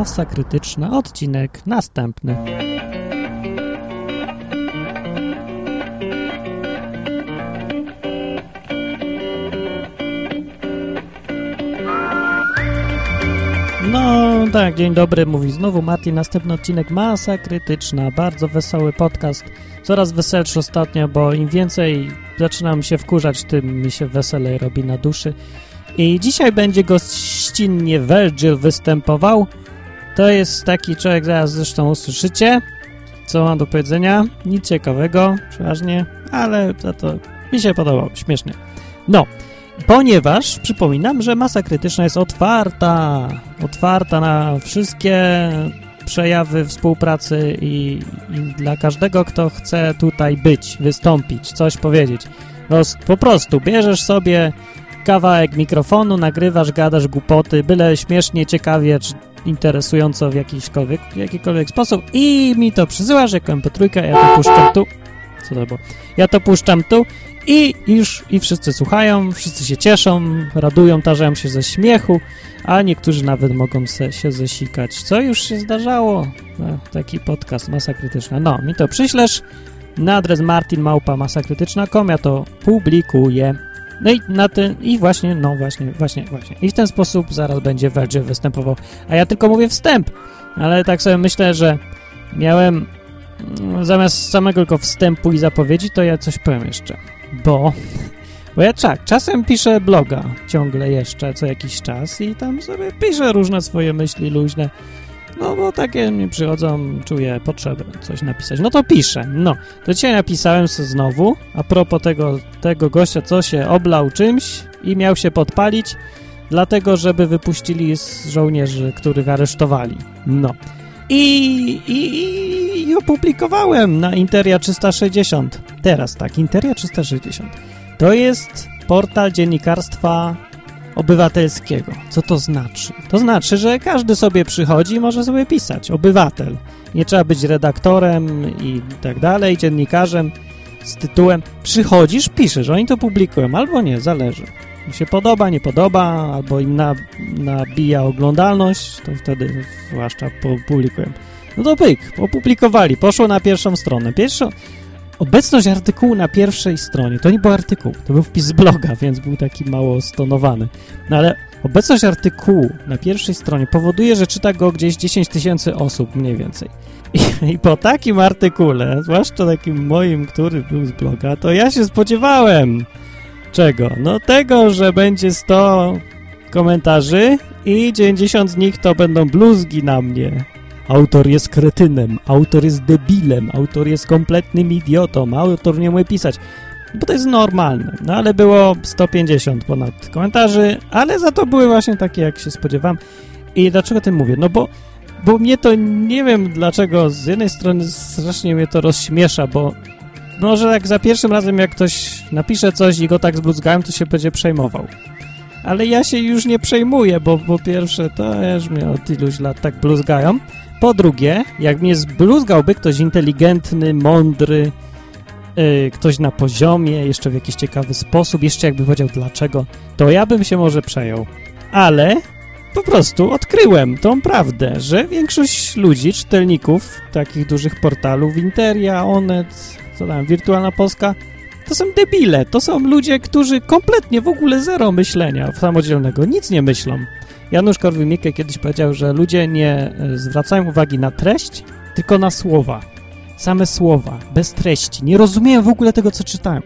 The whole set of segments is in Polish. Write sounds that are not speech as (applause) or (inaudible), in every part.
Masa Krytyczna, odcinek następny. No tak, dzień dobry, mówi znowu Mati, następny odcinek Masa Krytyczna, bardzo wesoły podcast, coraz weselszy ostatnio, bo im więcej zaczynam się wkurzać, tym mi się weselej robi na duszy. I dzisiaj będzie gościnnie Virgil występował. To jest taki człowiek, zaraz zresztą usłyszycie, co mam do powiedzenia. Nic ciekawego, przeważnie, ale za to mi się podobało, śmiesznie. No, ponieważ przypominam, że masa krytyczna jest otwarta, otwarta na wszystkie przejawy współpracy i, i dla każdego, kto chce tutaj być, wystąpić, coś powiedzieć. Roz, po prostu bierzesz sobie kawałek mikrofonu, nagrywasz, gadasz głupoty, byle śmiesznie, ciekawie, czy interesująco w jakikolwiek, jakikolwiek sposób i mi to przysyłasz jako mp3, ja to puszczam tu. Co to było? Ja to puszczam tu i już i wszyscy słuchają, wszyscy się cieszą, radują, tarzają się ze śmiechu, a niektórzy nawet mogą se, się zesikać, co już się zdarzało. No, taki podcast, Masa Krytyczna. No, mi to przyślesz na adres martinmałpa.masakrytyczna.com, ja to publikuję. No i na ten, i właśnie, no właśnie, właśnie, właśnie. I w ten sposób zaraz będzie Virgil występował. A ja tylko mówię wstęp, ale tak sobie myślę, że miałem mm, zamiast samego tylko wstępu i zapowiedzi, to ja coś powiem jeszcze. Bo, bo ja czak, czasem piszę bloga ciągle jeszcze co jakiś czas i tam sobie piszę różne swoje myśli luźne. No bo takie mi przychodzą, czuję potrzebę coś napisać. No to piszę. No, to dzisiaj napisałem sobie znowu, a propos tego, tego gościa, co się oblał czymś i miał się podpalić, dlatego, żeby wypuścili z żołnierzy, których aresztowali. No. I, i, i opublikowałem na Interia 360. Teraz tak, Interia 360. To jest portal dziennikarstwa obywatelskiego. Co to znaczy? To znaczy, że każdy sobie przychodzi i może sobie pisać. Obywatel. Nie trzeba być redaktorem i tak dalej, dziennikarzem z tytułem przychodzisz, piszesz, oni to publikują, albo nie, zależy. Mi się podoba, nie podoba, albo im na, nabija oglądalność, to wtedy zwłaszcza publikują. No to pyk, opublikowali, poszło na pierwszą stronę. Pierwszą, Obecność artykułu na pierwszej stronie, to nie był artykuł, to był wpis z bloga, więc był taki mało stonowany. No ale obecność artykułu na pierwszej stronie powoduje, że czyta go gdzieś 10 tysięcy osób mniej więcej. I, I, po takim artykule, zwłaszcza takim moim, który był z bloga, to ja się spodziewałem czego? No tego, że będzie 100 komentarzy i 90 z nich to będą bluzgi na mnie. Autor jest kretynem, autor jest debilem, autor jest kompletnym idiotą, autor nie umie pisać. Bo to jest normalne. No ale było 150 ponad komentarzy, ale za to były właśnie takie, jak się spodziewałem. I dlaczego tym mówię? No bo, bo mnie to, nie wiem dlaczego, z jednej strony strasznie mnie to rozśmiesza, bo może jak za pierwszym razem, jak ktoś napisze coś i go tak zbluzgałem, to się będzie przejmował. Ale ja się już nie przejmuję, bo po pierwsze to też mnie od iluś lat tak bluzgają, po drugie, jak mnie zbluzgałby ktoś inteligentny, mądry, yy, ktoś na poziomie, jeszcze w jakiś ciekawy sposób, jeszcze jakby powiedział dlaczego, to ja bym się może przejął. Ale po prostu odkryłem tą prawdę, że większość ludzi, czytelników takich dużych portalów, Interia, Onet, co tam, Wirtualna Polska, to są debile, to są ludzie, którzy kompletnie w ogóle zero myślenia samodzielnego, nic nie myślą. Janusz Korwin-Mikke kiedyś powiedział, że ludzie nie e, zwracają uwagi na treść, tylko na słowa. Same słowa, bez treści. Nie rozumieją w ogóle tego, co czytałem.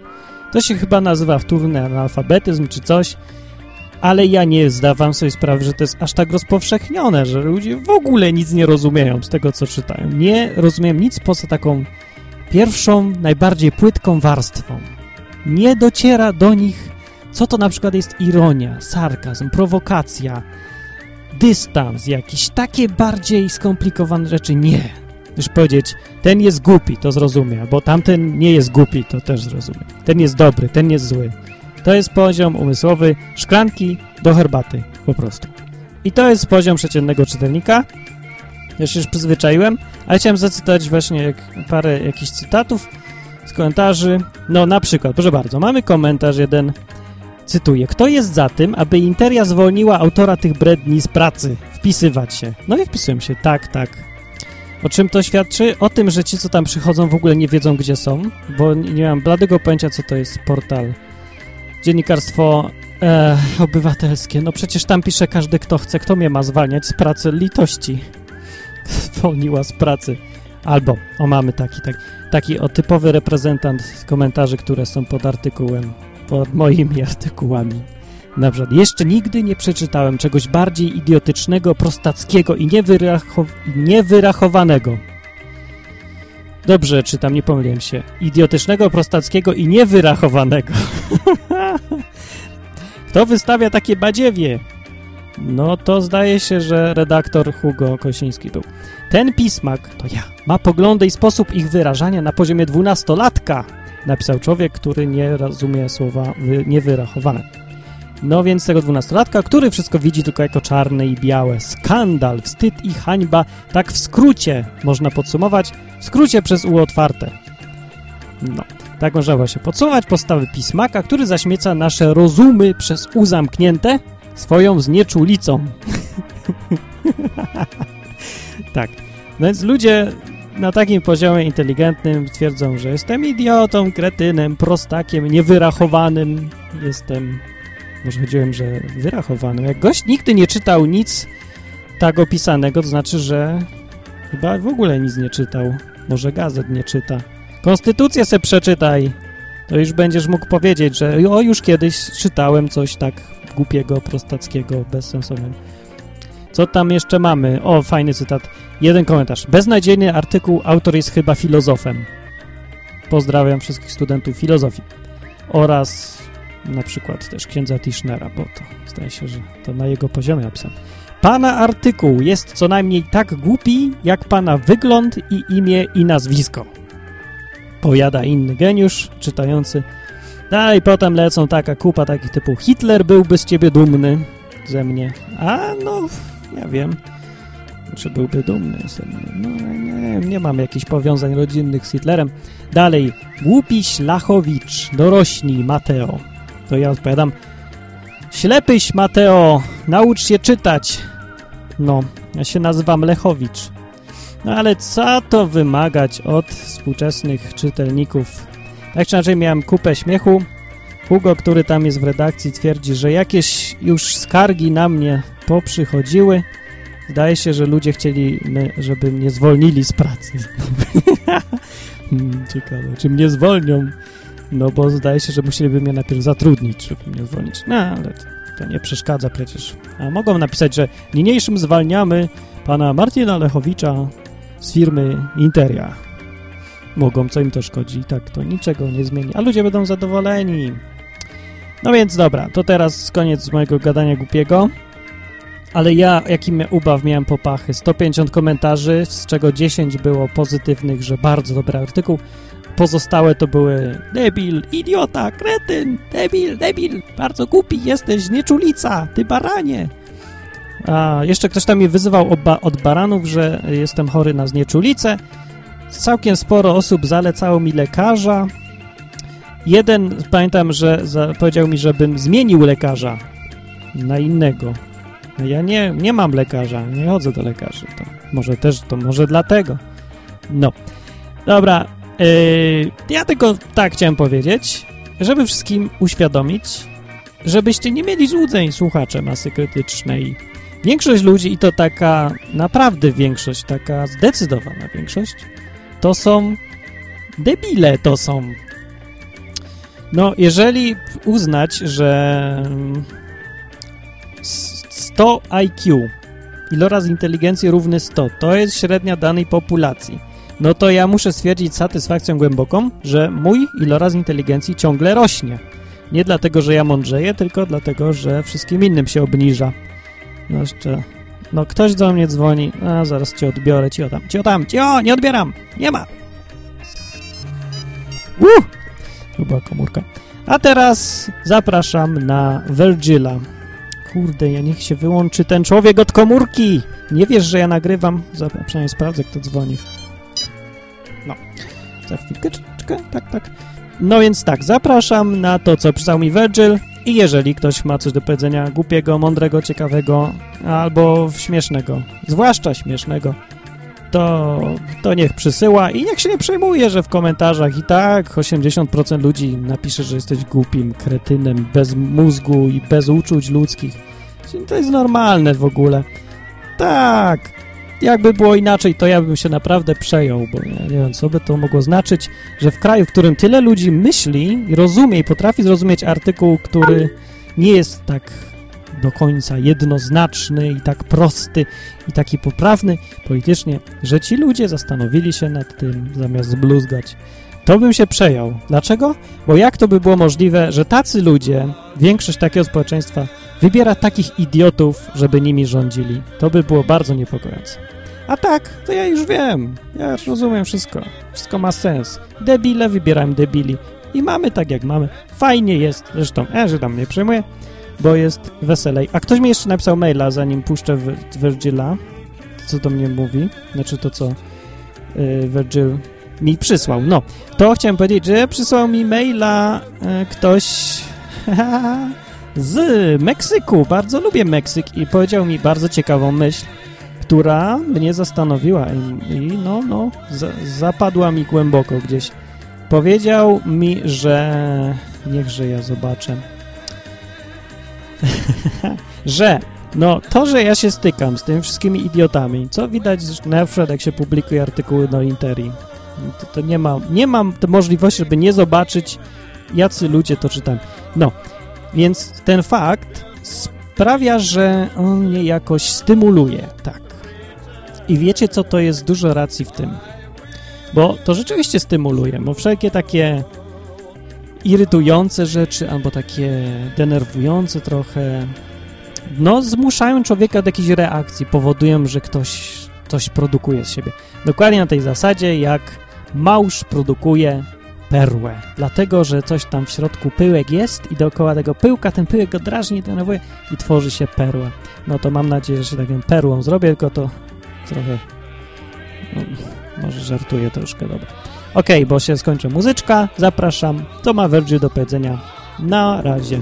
To się chyba nazywa wtórny analfabetyzm czy coś, ale ja nie zdawam sobie sprawy, że to jest aż tak rozpowszechnione, że ludzie w ogóle nic nie rozumieją z tego, co czytają. Nie rozumiem nic poza taką pierwszą, najbardziej płytką warstwą. Nie dociera do nich, co to na przykład jest ironia, sarkazm, prowokacja, dystans jakiś, takie bardziej skomplikowane rzeczy nie. Już powiedzieć, ten jest głupi, to zrozumie, bo tamten nie jest głupi, to też zrozumie. Ten jest dobry, ten jest zły. To jest poziom umysłowy szklanki do herbaty, po prostu. I to jest poziom przeciętnego czytelnika. Ja się już przyzwyczaiłem, ale chciałem zacytować właśnie jak parę jakichś cytatów z komentarzy. No na przykład, proszę bardzo, mamy komentarz jeden Cytuję. Kto jest za tym, aby Interia zwolniła autora tych bredni z pracy? wpisywać się. No i wpisuję się, tak, tak. O czym to świadczy? O tym, że ci, co tam przychodzą, w ogóle nie wiedzą, gdzie są, bo nie mam bladego pojęcia, co to jest portal. Dziennikarstwo e, obywatelskie. No przecież tam pisze każdy, kto chce, kto mnie ma zwalniać z pracy litości. (laughs) Zwolniła z pracy. Albo, o mamy taki, tak, taki o typowy reprezentant komentarzy, które są pod artykułem, pod moimi artykułami. Na przykład, jeszcze nigdy nie przeczytałem czegoś bardziej idiotycznego, prostackiego i niewyrachow niewyrachowanego. Dobrze czytam, nie pomyliłem się. Idiotycznego, prostackiego i niewyrachowanego. (laughs) Kto wystawia takie badziewie? No to zdaje się, że redaktor Hugo Kosiński był. Ten pismak, to ja, ma poglądy i sposób ich wyrażania na poziomie dwunastolatka, napisał człowiek, który nie rozumie słowa niewyrachowane. No więc tego dwunastolatka, który wszystko widzi tylko jako czarne i białe. Skandal, wstyd i hańba, tak w skrócie można podsumować, w skrócie przez U otwarte. No, tak można właśnie podsumować postawy pismaka, który zaśmieca nasze rozumy przez U zamknięte swoją znieczulicą. (laughs) tak, no więc ludzie na takim poziomie inteligentnym twierdzą, że jestem idiotą, kretynem, prostakiem, niewyrachowanym, jestem może chodziłem, że wyrachowany. Jak gość nigdy nie czytał nic tak opisanego, to znaczy, że chyba w ogóle nic nie czytał. Może gazet nie czyta. Konstytucję se przeczytaj. To już będziesz mógł powiedzieć, że o, już kiedyś czytałem coś tak głupiego, prostackiego, bezsensownego. Co tam jeszcze mamy? O, fajny cytat. Jeden komentarz. Beznadziejny artykuł, autor jest chyba filozofem. Pozdrawiam wszystkich studentów filozofii. Oraz na przykład też księdza Tischnera, bo to zdaje się, że to na jego poziomie napisane. Pana artykuł jest co najmniej tak głupi, jak pana wygląd i imię i nazwisko. Powiada inny geniusz czytający. Dalej potem lecą taka kupa takich typu Hitler byłby z ciebie dumny ze mnie. A no, ja wiem, czy byłby dumny ze mnie. No nie, nie mam jakichś powiązań rodzinnych z Hitlerem. Dalej, głupi Ślachowicz, dorośnij Mateo. To ja odpowiadam, ślepyś Mateo, naucz się czytać. No, ja się nazywam Lechowicz. No ale co to wymagać od współczesnych czytelników? Tak czy inaczej miałem kupę śmiechu. Hugo, który tam jest w redakcji, twierdzi, że jakieś już skargi na mnie poprzychodziły. Zdaje się, że ludzie chcieli, żeby mnie zwolnili z pracy. (laughs) Ciekawe, czy mnie zwolnią? No bo zdaje się, że musieliby mnie najpierw zatrudnić, żeby mnie zwolnić. No, ale to nie przeszkadza przecież. A mogą napisać, że niniejszym zwalniamy pana Martina Lechowicza z firmy Interia. Mogą, co im to szkodzi. Tak, to niczego nie zmieni. A ludzie będą zadowoleni. No więc dobra, to teraz koniec mojego gadania głupiego. Ale ja, jaki ubaw miałem popachy. 150 komentarzy, z czego 10 było pozytywnych, że bardzo dobry artykuł. Pozostałe to były debil, idiota, kretyn, debil, debil, bardzo głupi jesteś, nieczulica, ty baranie. A jeszcze ktoś tam mnie wyzywał od baranów, że jestem chory na znieczulicę. Całkiem sporo osób zalecało mi lekarza. Jeden, pamiętam, że powiedział mi, żebym zmienił lekarza na innego. Ja nie, nie mam lekarza, nie chodzę do lekarzy. To może też, to może dlatego. No. Dobra, Yy, ja tylko tak chciałem powiedzieć, żeby wszystkim uświadomić, żebyście nie mieli złudzeń, słuchacze masy krytycznej. Większość ludzi, i to taka naprawdę większość, taka zdecydowana większość, to są debile, to są. No, jeżeli uznać, że 100 IQ, iloraz inteligencji równy 100, to jest średnia danej populacji no to ja muszę stwierdzić z satysfakcją głęboką, że mój iloraz inteligencji ciągle rośnie. Nie dlatego, że ja mądrzeję, tylko dlatego, że wszystkim innym się obniża. No jeszcze... No ktoś do mnie dzwoni, a zaraz cię odbiorę, cio tam, cio tam, cio, nie odbieram, nie ma. Uh! To była komórka. A teraz zapraszam na Virgila. Kurde, ja niech się wyłączy ten człowiek od komórki. Nie wiesz, że ja nagrywam? Przynajmniej sprawdzę, kto dzwoni. No, za chwilkę, czekaj, tak, tak. No więc tak, zapraszam na to, co pisał mi Virgil. I jeżeli ktoś ma coś do powiedzenia głupiego, mądrego, ciekawego albo śmiesznego, zwłaszcza śmiesznego, to, to niech przysyła i niech się nie przejmuje, że w komentarzach i tak 80% ludzi napisze, że jesteś głupim kretynem, bez mózgu i bez uczuć ludzkich. To jest normalne w ogóle. Tak, jakby było inaczej, to ja bym się naprawdę przejął, bo ja nie wiem, co by to mogło znaczyć, że w kraju, w którym tyle ludzi myśli, rozumie i potrafi zrozumieć artykuł, który nie jest tak do końca jednoznaczny i tak prosty i taki poprawny politycznie, że ci ludzie zastanowili się nad tym zamiast bluzgać. To bym się przejął. Dlaczego? Bo jak to by było możliwe, że tacy ludzie, większość takiego społeczeństwa, wybiera takich idiotów, żeby nimi rządzili? To by było bardzo niepokojące. A tak, to ja już wiem. Ja już rozumiem wszystko. Wszystko ma sens. Debile wybierają debili. I mamy tak, jak mamy. Fajnie jest. Zresztą, ja się tam nie przejmuję bo jest weselej. A ktoś mi jeszcze napisał maila, zanim puszczę Virgila, co do mnie mówi, znaczy to, co yy, Virgil mi przysłał. No, to chciałem powiedzieć, że przysłał mi maila yy, ktoś (laughs) z Meksyku. Bardzo lubię Meksyk i powiedział mi bardzo ciekawą myśl, która mnie zastanowiła i, i no, no, za, zapadła mi głęboko gdzieś. Powiedział mi, że... Niechże ja zobaczę (laughs) że no to, że ja się stykam z tymi wszystkimi idiotami, co widać na przykład jak się publikuje artykuły do Interi, to, to nie, ma, nie mam możliwości, żeby nie zobaczyć, jacy ludzie to czytają. No, więc ten fakt sprawia, że on mnie jakoś stymuluje, tak. I wiecie, co to jest dużo racji w tym. Bo to rzeczywiście stymuluje, bo wszelkie takie irytujące rzeczy albo takie denerwujące trochę, no zmuszają człowieka do jakiejś reakcji, powodują, że ktoś coś produkuje z siebie. Dokładnie na tej zasadzie, jak małż produkuje perłę, dlatego, że coś tam w środku pyłek jest i dookoła tego pyłka ten pyłek go drażni, denerwuje i tworzy się perła. No to mam nadzieję, że się taką perłą zrobię, tylko to trochę... No, może żartuję troszkę, dobra. Ok, bo się skończy muzyczka. Zapraszam. To ma Virgil do powiedzenia. Na razie.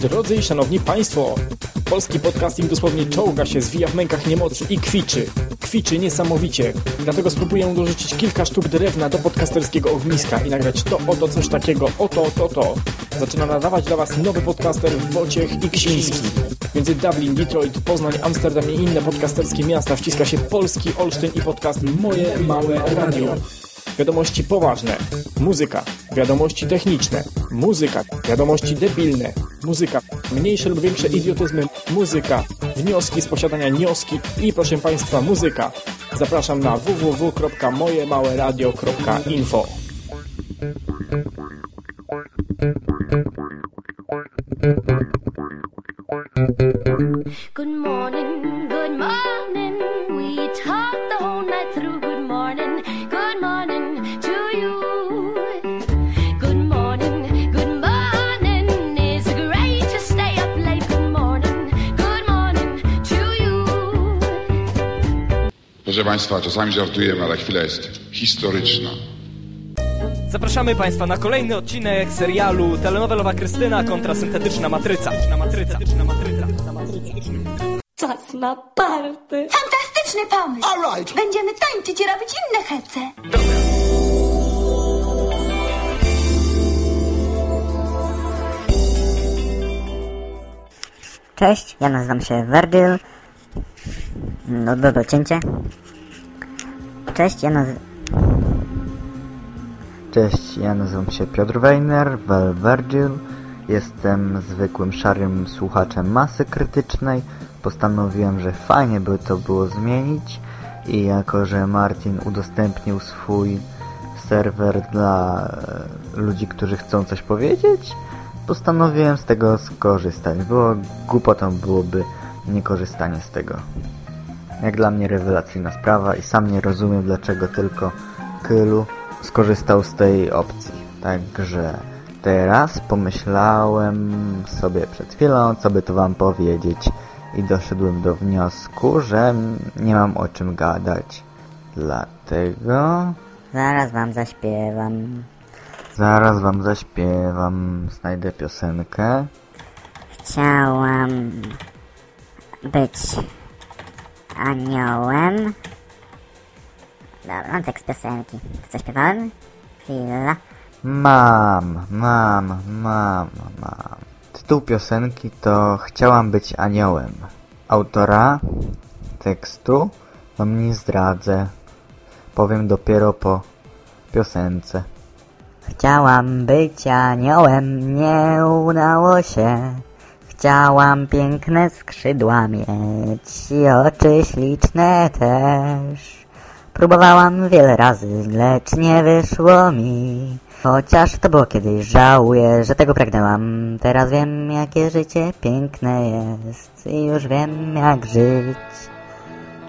Drodzy i szanowni państwo, polski podcasting dosłownie czołga się, zwija w mękach niemocy i kwiczy. Kwiczy niesamowicie. Dlatego spróbuję dorzucić kilka sztuk drewna do podcasterskiego ogniska i nagrać to oto coś takiego, oto, to, to. Zaczyna nadawać dla Was nowy podcaster Wojciech i Ksiński. Między Dublin, Detroit, Poznań, Amsterdam i inne podcasterskie miasta wciska się polski Olsztyn i podcast Moje Małe Radio. Wiadomości poważne. Muzyka. Wiadomości techniczne. Muzyka. Wiadomości debilne. Muzyka. Mniejsze lub większe idiotyzmy. Muzyka. Wnioski z posiadania wnioski i proszę Państwa muzyka. Zapraszam na www.mojemałeradio.info Good morning, good morning. We talked Proszę Państwa, czasami żartujemy, ale chwila jest historyczna. Zapraszamy Państwa na kolejny odcinek serialu Telenowelowa Krystyna kontra syntetyczna matryca. matryca. matryca. Czas na party. Fantastyczny pomysł. All right. Będziemy tańczyć i robić inne hece. Cześć, ja nazywam się Virgil. No do cięcie. Cześć, ja nazywam... Cześć, ja nazywam się Piotr Weiner, Val Virgil. Jestem zwykłym szarym słuchaczem masy krytycznej. Postanowiłem, że fajnie by to było zmienić i jako, że Martin udostępnił swój serwer dla e, ludzi, którzy chcą coś powiedzieć, postanowiłem z tego skorzystać. Było głupotą byłoby niekorzystanie z tego. Jak dla mnie rewelacyjna sprawa i sam nie rozumiem dlaczego tylko Kylu skorzystał z tej opcji. Także teraz pomyślałem sobie przed chwilą, co by to wam powiedzieć. i doszedłem do wniosku, że nie mam o czym gadać. Dlatego Zaraz wam zaśpiewam. zaraz wam zaśpiewam, znajdę piosenkę. Chciałam być aniołem. Dobra, mam tekst piosenki. To co śpiewałem? Chwila. Mam, mam, mam, mam. Tytuł piosenki to Chciałam być aniołem. Autora tekstu wam nie zdradzę. Powiem dopiero po piosence. Chciałam być aniołem, nie udało się. Chciałam piękne skrzydła mieć i oczy śliczne też. Próbowałam wiele razy, lecz nie wyszło mi. Chociaż to było kiedyś, żałuję, że tego pragnęłam. Teraz wiem, jakie życie piękne jest i już wiem, jak żyć.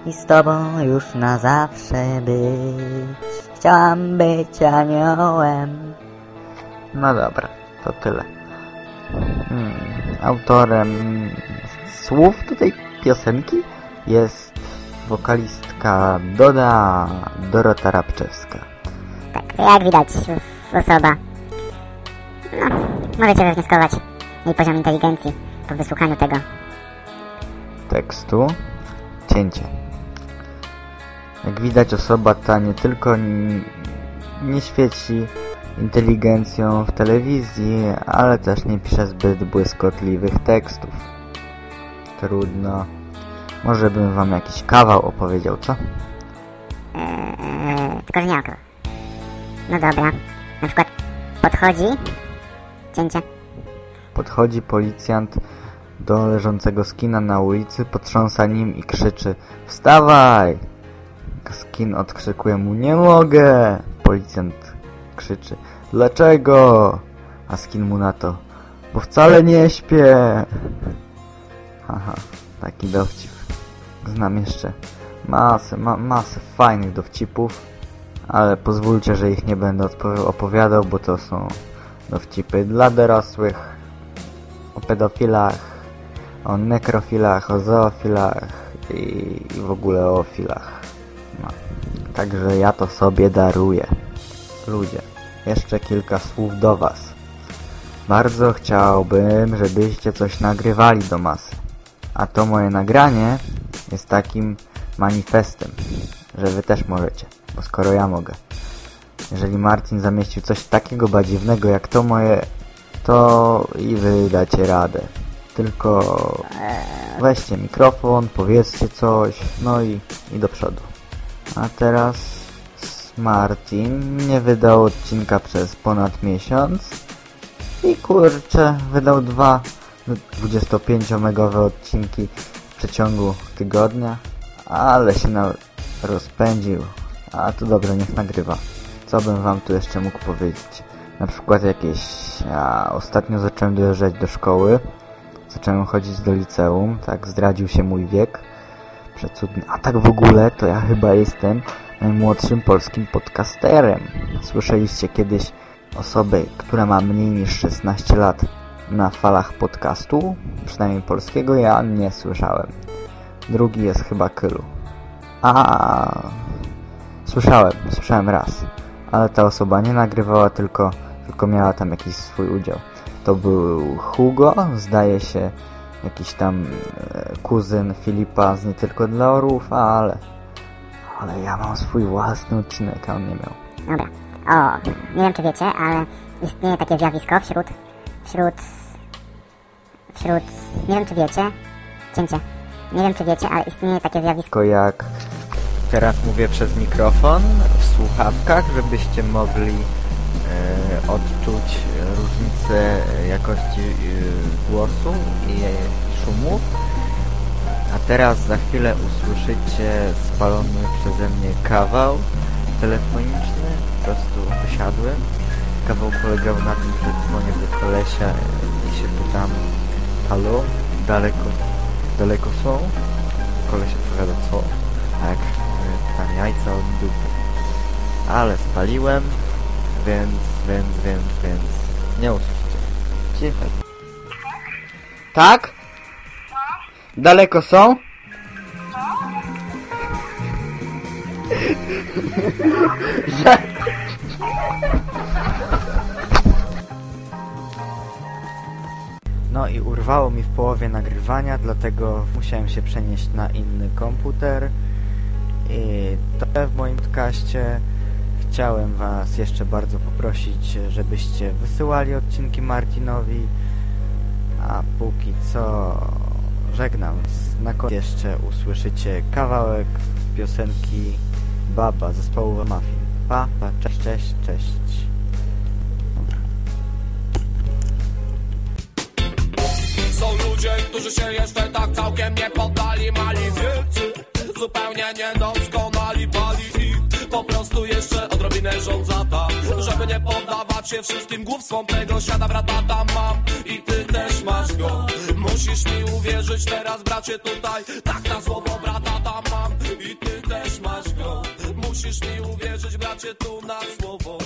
I z tobą już na zawsze być. Chciałam być aniołem. No dobra, to tyle. Hmm, autorem słów do tej piosenki jest wokalistka Doda Dorota Rabczewska. Tak, jak widać, osoba. No, możecie wywnioskować jej poziom inteligencji po wysłuchaniu tego. tekstu cięcie. Jak widać osoba ta nie tylko nie świeci inteligencją w telewizji, ale też nie pisze zbyt błyskotliwych tekstów. Trudno. Może bym wam jakiś kawał opowiedział, co? Eee, tylko, że nie okro. No dobra. Na przykład podchodzi... Cięcie. Podchodzi policjant do leżącego skina na ulicy, potrząsa nim i krzyczy Wstawaj! Skin odkrzykuje mu Nie mogę! Policjant krzyczy Dlaczego? A skin mu na to Bo wcale nie śpię! Haha, taki dowcip. Znam jeszcze masę, ma, masę fajnych dowcipów, ale pozwólcie, że ich nie będę opowiadał, bo to są dowcipy dla dorosłych o pedofilach, o nekrofilach, o zoofilach i, i w ogóle o filach. No. Także ja to sobie daruję. Ludzie, jeszcze kilka słów do Was. Bardzo chciałbym, żebyście coś nagrywali do masy. A to moje nagranie jest takim manifestem, że Wy też możecie, bo skoro ja mogę. Jeżeli Martin zamieścił coś takiego badziewnego jak to moje, to i Wy dacie radę. Tylko weźcie mikrofon, powiedzcie coś, no i, i do przodu. A teraz Martin nie wydał odcinka przez ponad miesiąc i kurczę, wydał dwa 25-megowe odcinki w przeciągu tygodnia, ale się na rozpędził. A to dobrze, niech nagrywa. Co bym wam tu jeszcze mógł powiedzieć? Na przykład jakieś... Ja ostatnio zacząłem dojeżdżać do szkoły. Zacząłem chodzić do liceum, tak zdradził się mój wiek. Przecudny. A tak w ogóle to ja chyba jestem najmłodszym polskim podcasterem. Słyszeliście kiedyś osobę, która ma mniej niż 16 lat na falach podcastu? Przynajmniej polskiego ja nie słyszałem. Drugi jest chyba Kylu. A słyszałem, słyszałem raz. Ale ta osoba nie nagrywała, tylko, tylko miała tam jakiś swój udział. To był Hugo, zdaje się jakiś tam e, kuzyn Filipa z Nie Tylko dla Orłów, ale... Ale ja mam swój własny odcinek, a on nie miał. Dobra. O, nie wiem czy wiecie, ale istnieje takie zjawisko wśród... Wśród... Wśród... Nie wiem czy wiecie. Cięcie. Nie wiem czy wiecie, ale istnieje takie zjawisko... Jak teraz mówię przez mikrofon w słuchawkach, żebyście mogli e, odczuć różnicę jakości e, głosu i szumów. A teraz za chwilę usłyszycie spalony przeze mnie kawał telefoniczny. Po prostu wysiadłem. Kawał polegał na tym, że dzwonię do kolesia i się pytam Halo? Daleko, daleko są? Koleś odpowiada co? Tak, e, tam jajca od dupy. Ale spaliłem, więc, więc, więc, więc nie usłyszycie. Cicho. Tak? Daleko są? No i urwało mi w połowie nagrywania, dlatego musiałem się przenieść na inny komputer. I to w moim podcaście chciałem Was jeszcze bardzo poprosić, żebyście wysyłali odcinki Martinowi. A póki co żegnam. Na koniec jeszcze usłyszycie kawałek piosenki Baba zespołu Muffin. Pa, pa, cześć, cześć, cześć. Są ludzie, którzy się jeszcze tak całkiem nie poddali Mali wielcy, zupełnie niedoskonali Pali ich po prostu jeszcze odrobinę rządzata Żeby nie poddawać się wszystkim głupstwom tego świata Bratata mam. I ty też masz go. Musisz mi uwierzyć teraz bracie tutaj. Tak na słowo bratata mam. I ty też masz go. Musisz mi uwierzyć bracie tu na słowo